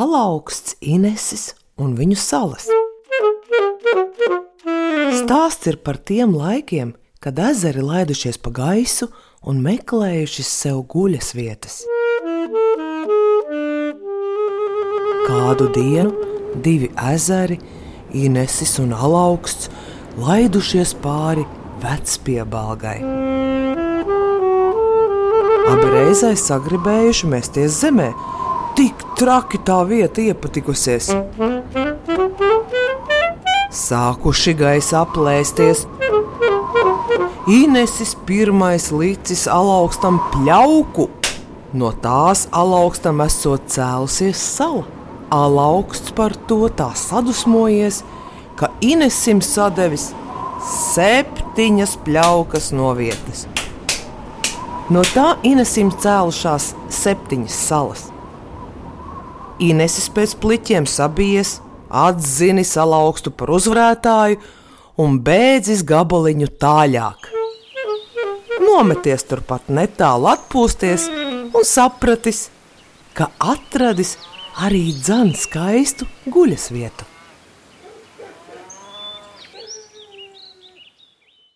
alaugsts, Inesis un viņu salas. Stāsts ir par tiem laikiem, kad ezeri laidušies pa gaisu un meklējuši sev guļas vietas. Kādu dienu divi ezeri, Inesis un Alaugsts, laidušies pāri vecpiebalgai. Abi reizē sagribējuši mesties zemē, tik traki tā vieta iepatikusies. Sākuši gaisa aplēsties. Inesis pirmais licis alaugstam pļauku. No tās alaugstam esot cēlusies sala. Alaugsts par to tā sadusmojies, ka Inesim sadevis septiņas pļaukas no vietas. No tā Inesim cēlušās septiņas salas. Inesis pēc pliķiem sabijies, atzinis alaugstu par uzvarētāju un bēdzis gabaliņu tālāk. Nometies turpat netālu atpūsties un sapratis, ka atradis arī dzan skaistu guļas vietu.